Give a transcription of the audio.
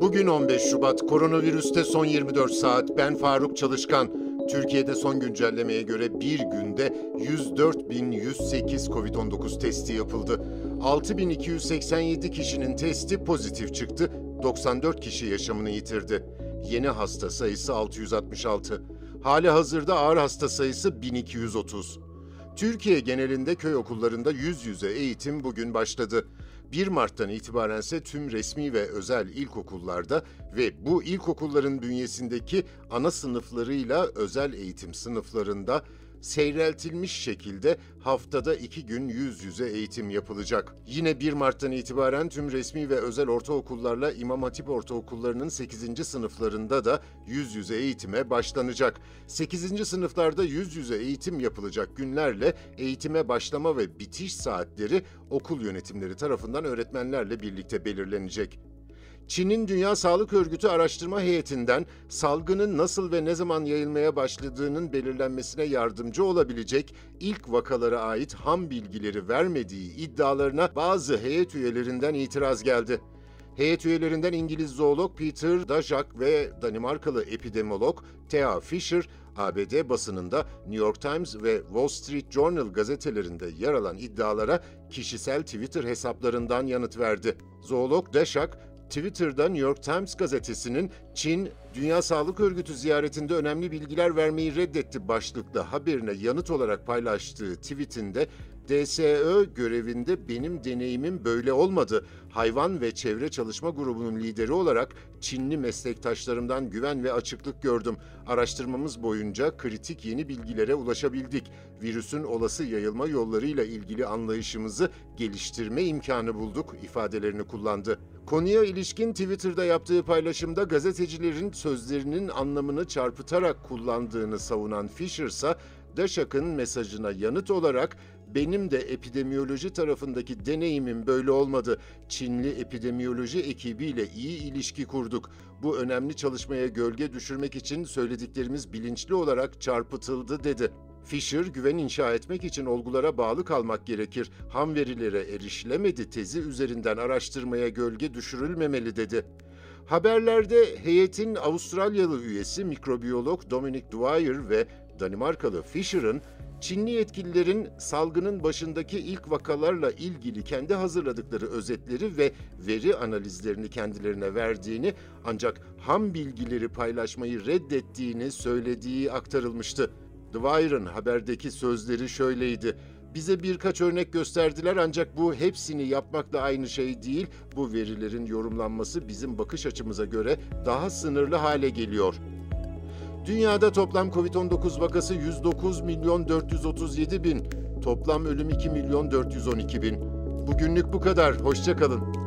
Bugün 15 Şubat, koronavirüste son 24 saat. Ben Faruk Çalışkan. Türkiye'de son güncellemeye göre bir günde 104.108 COVID-19 testi yapıldı. 6.287 kişinin testi pozitif çıktı. 94 kişi yaşamını yitirdi. Yeni hasta sayısı 666. Hali hazırda ağır hasta sayısı 1230. Türkiye genelinde köy okullarında yüz yüze eğitim bugün başladı. 1 Mart'tan itibaren ise tüm resmi ve özel ilkokullarda ve bu ilkokulların bünyesindeki ana sınıflarıyla özel eğitim sınıflarında seyreltilmiş şekilde haftada iki gün yüz yüze eğitim yapılacak. Yine 1 Mart'tan itibaren tüm resmi ve özel ortaokullarla İmam Hatip ortaokullarının 8. sınıflarında da yüz yüze eğitime başlanacak. 8. sınıflarda yüz yüze eğitim yapılacak günlerle eğitime başlama ve bitiş saatleri okul yönetimleri tarafından öğretmenlerle birlikte belirlenecek. Çin'in Dünya Sağlık Örgütü araştırma heyetinden salgının nasıl ve ne zaman yayılmaya başladığının belirlenmesine yardımcı olabilecek ilk vakalara ait ham bilgileri vermediği iddialarına bazı heyet üyelerinden itiraz geldi. Heyet üyelerinden İngiliz zoolog Peter Daszak ve Danimarkalı epidemiolog Thea Fisher, ABD basınında New York Times ve Wall Street Journal gazetelerinde yer alan iddialara kişisel Twitter hesaplarından yanıt verdi. Zoolog Daszak, Twitter'da New York Times gazetesinin Çin, Dünya Sağlık Örgütü ziyaretinde önemli bilgiler vermeyi reddetti başlıklı haberine yanıt olarak paylaştığı tweetinde DSÖ görevinde benim deneyimim böyle olmadı. Hayvan ve Çevre Çalışma Grubu'nun lideri olarak Çinli meslektaşlarımdan güven ve açıklık gördüm. Araştırmamız boyunca kritik yeni bilgilere ulaşabildik. Virüsün olası yayılma yollarıyla ilgili anlayışımızı geliştirme imkanı bulduk ifadelerini kullandı. Konuya ilişkin Twitter'da yaptığı paylaşımda gazetecilerin sözlerinin anlamını çarpıtarak kullandığını savunan Fisher ise Daşak'ın mesajına yanıt olarak benim de epidemiyoloji tarafındaki deneyimim böyle olmadı. Çinli epidemiyoloji ekibiyle iyi ilişki kurduk. Bu önemli çalışmaya gölge düşürmek için söylediklerimiz bilinçli olarak çarpıtıldı dedi. Fisher, güven inşa etmek için olgulara bağlı kalmak gerekir. Ham verilere erişilemedi tezi üzerinden araştırmaya gölge düşürülmemeli dedi. Haberlerde heyetin Avustralyalı üyesi mikrobiyolog Dominic Dwyer ve Danimarkalı Fisher'ın Çinli yetkililerin salgının başındaki ilk vakalarla ilgili kendi hazırladıkları özetleri ve veri analizlerini kendilerine verdiğini ancak ham bilgileri paylaşmayı reddettiğini söylediği aktarılmıştı. Dwyer'ın haberdeki sözleri şöyleydi. Bize birkaç örnek gösterdiler ancak bu hepsini yapmakla aynı şey değil. Bu verilerin yorumlanması bizim bakış açımıza göre daha sınırlı hale geliyor. Dünyada toplam Covid-19 vakası 109 milyon 437 bin. Toplam ölüm 2 milyon 412 bin. Bugünlük bu kadar. Hoşçakalın.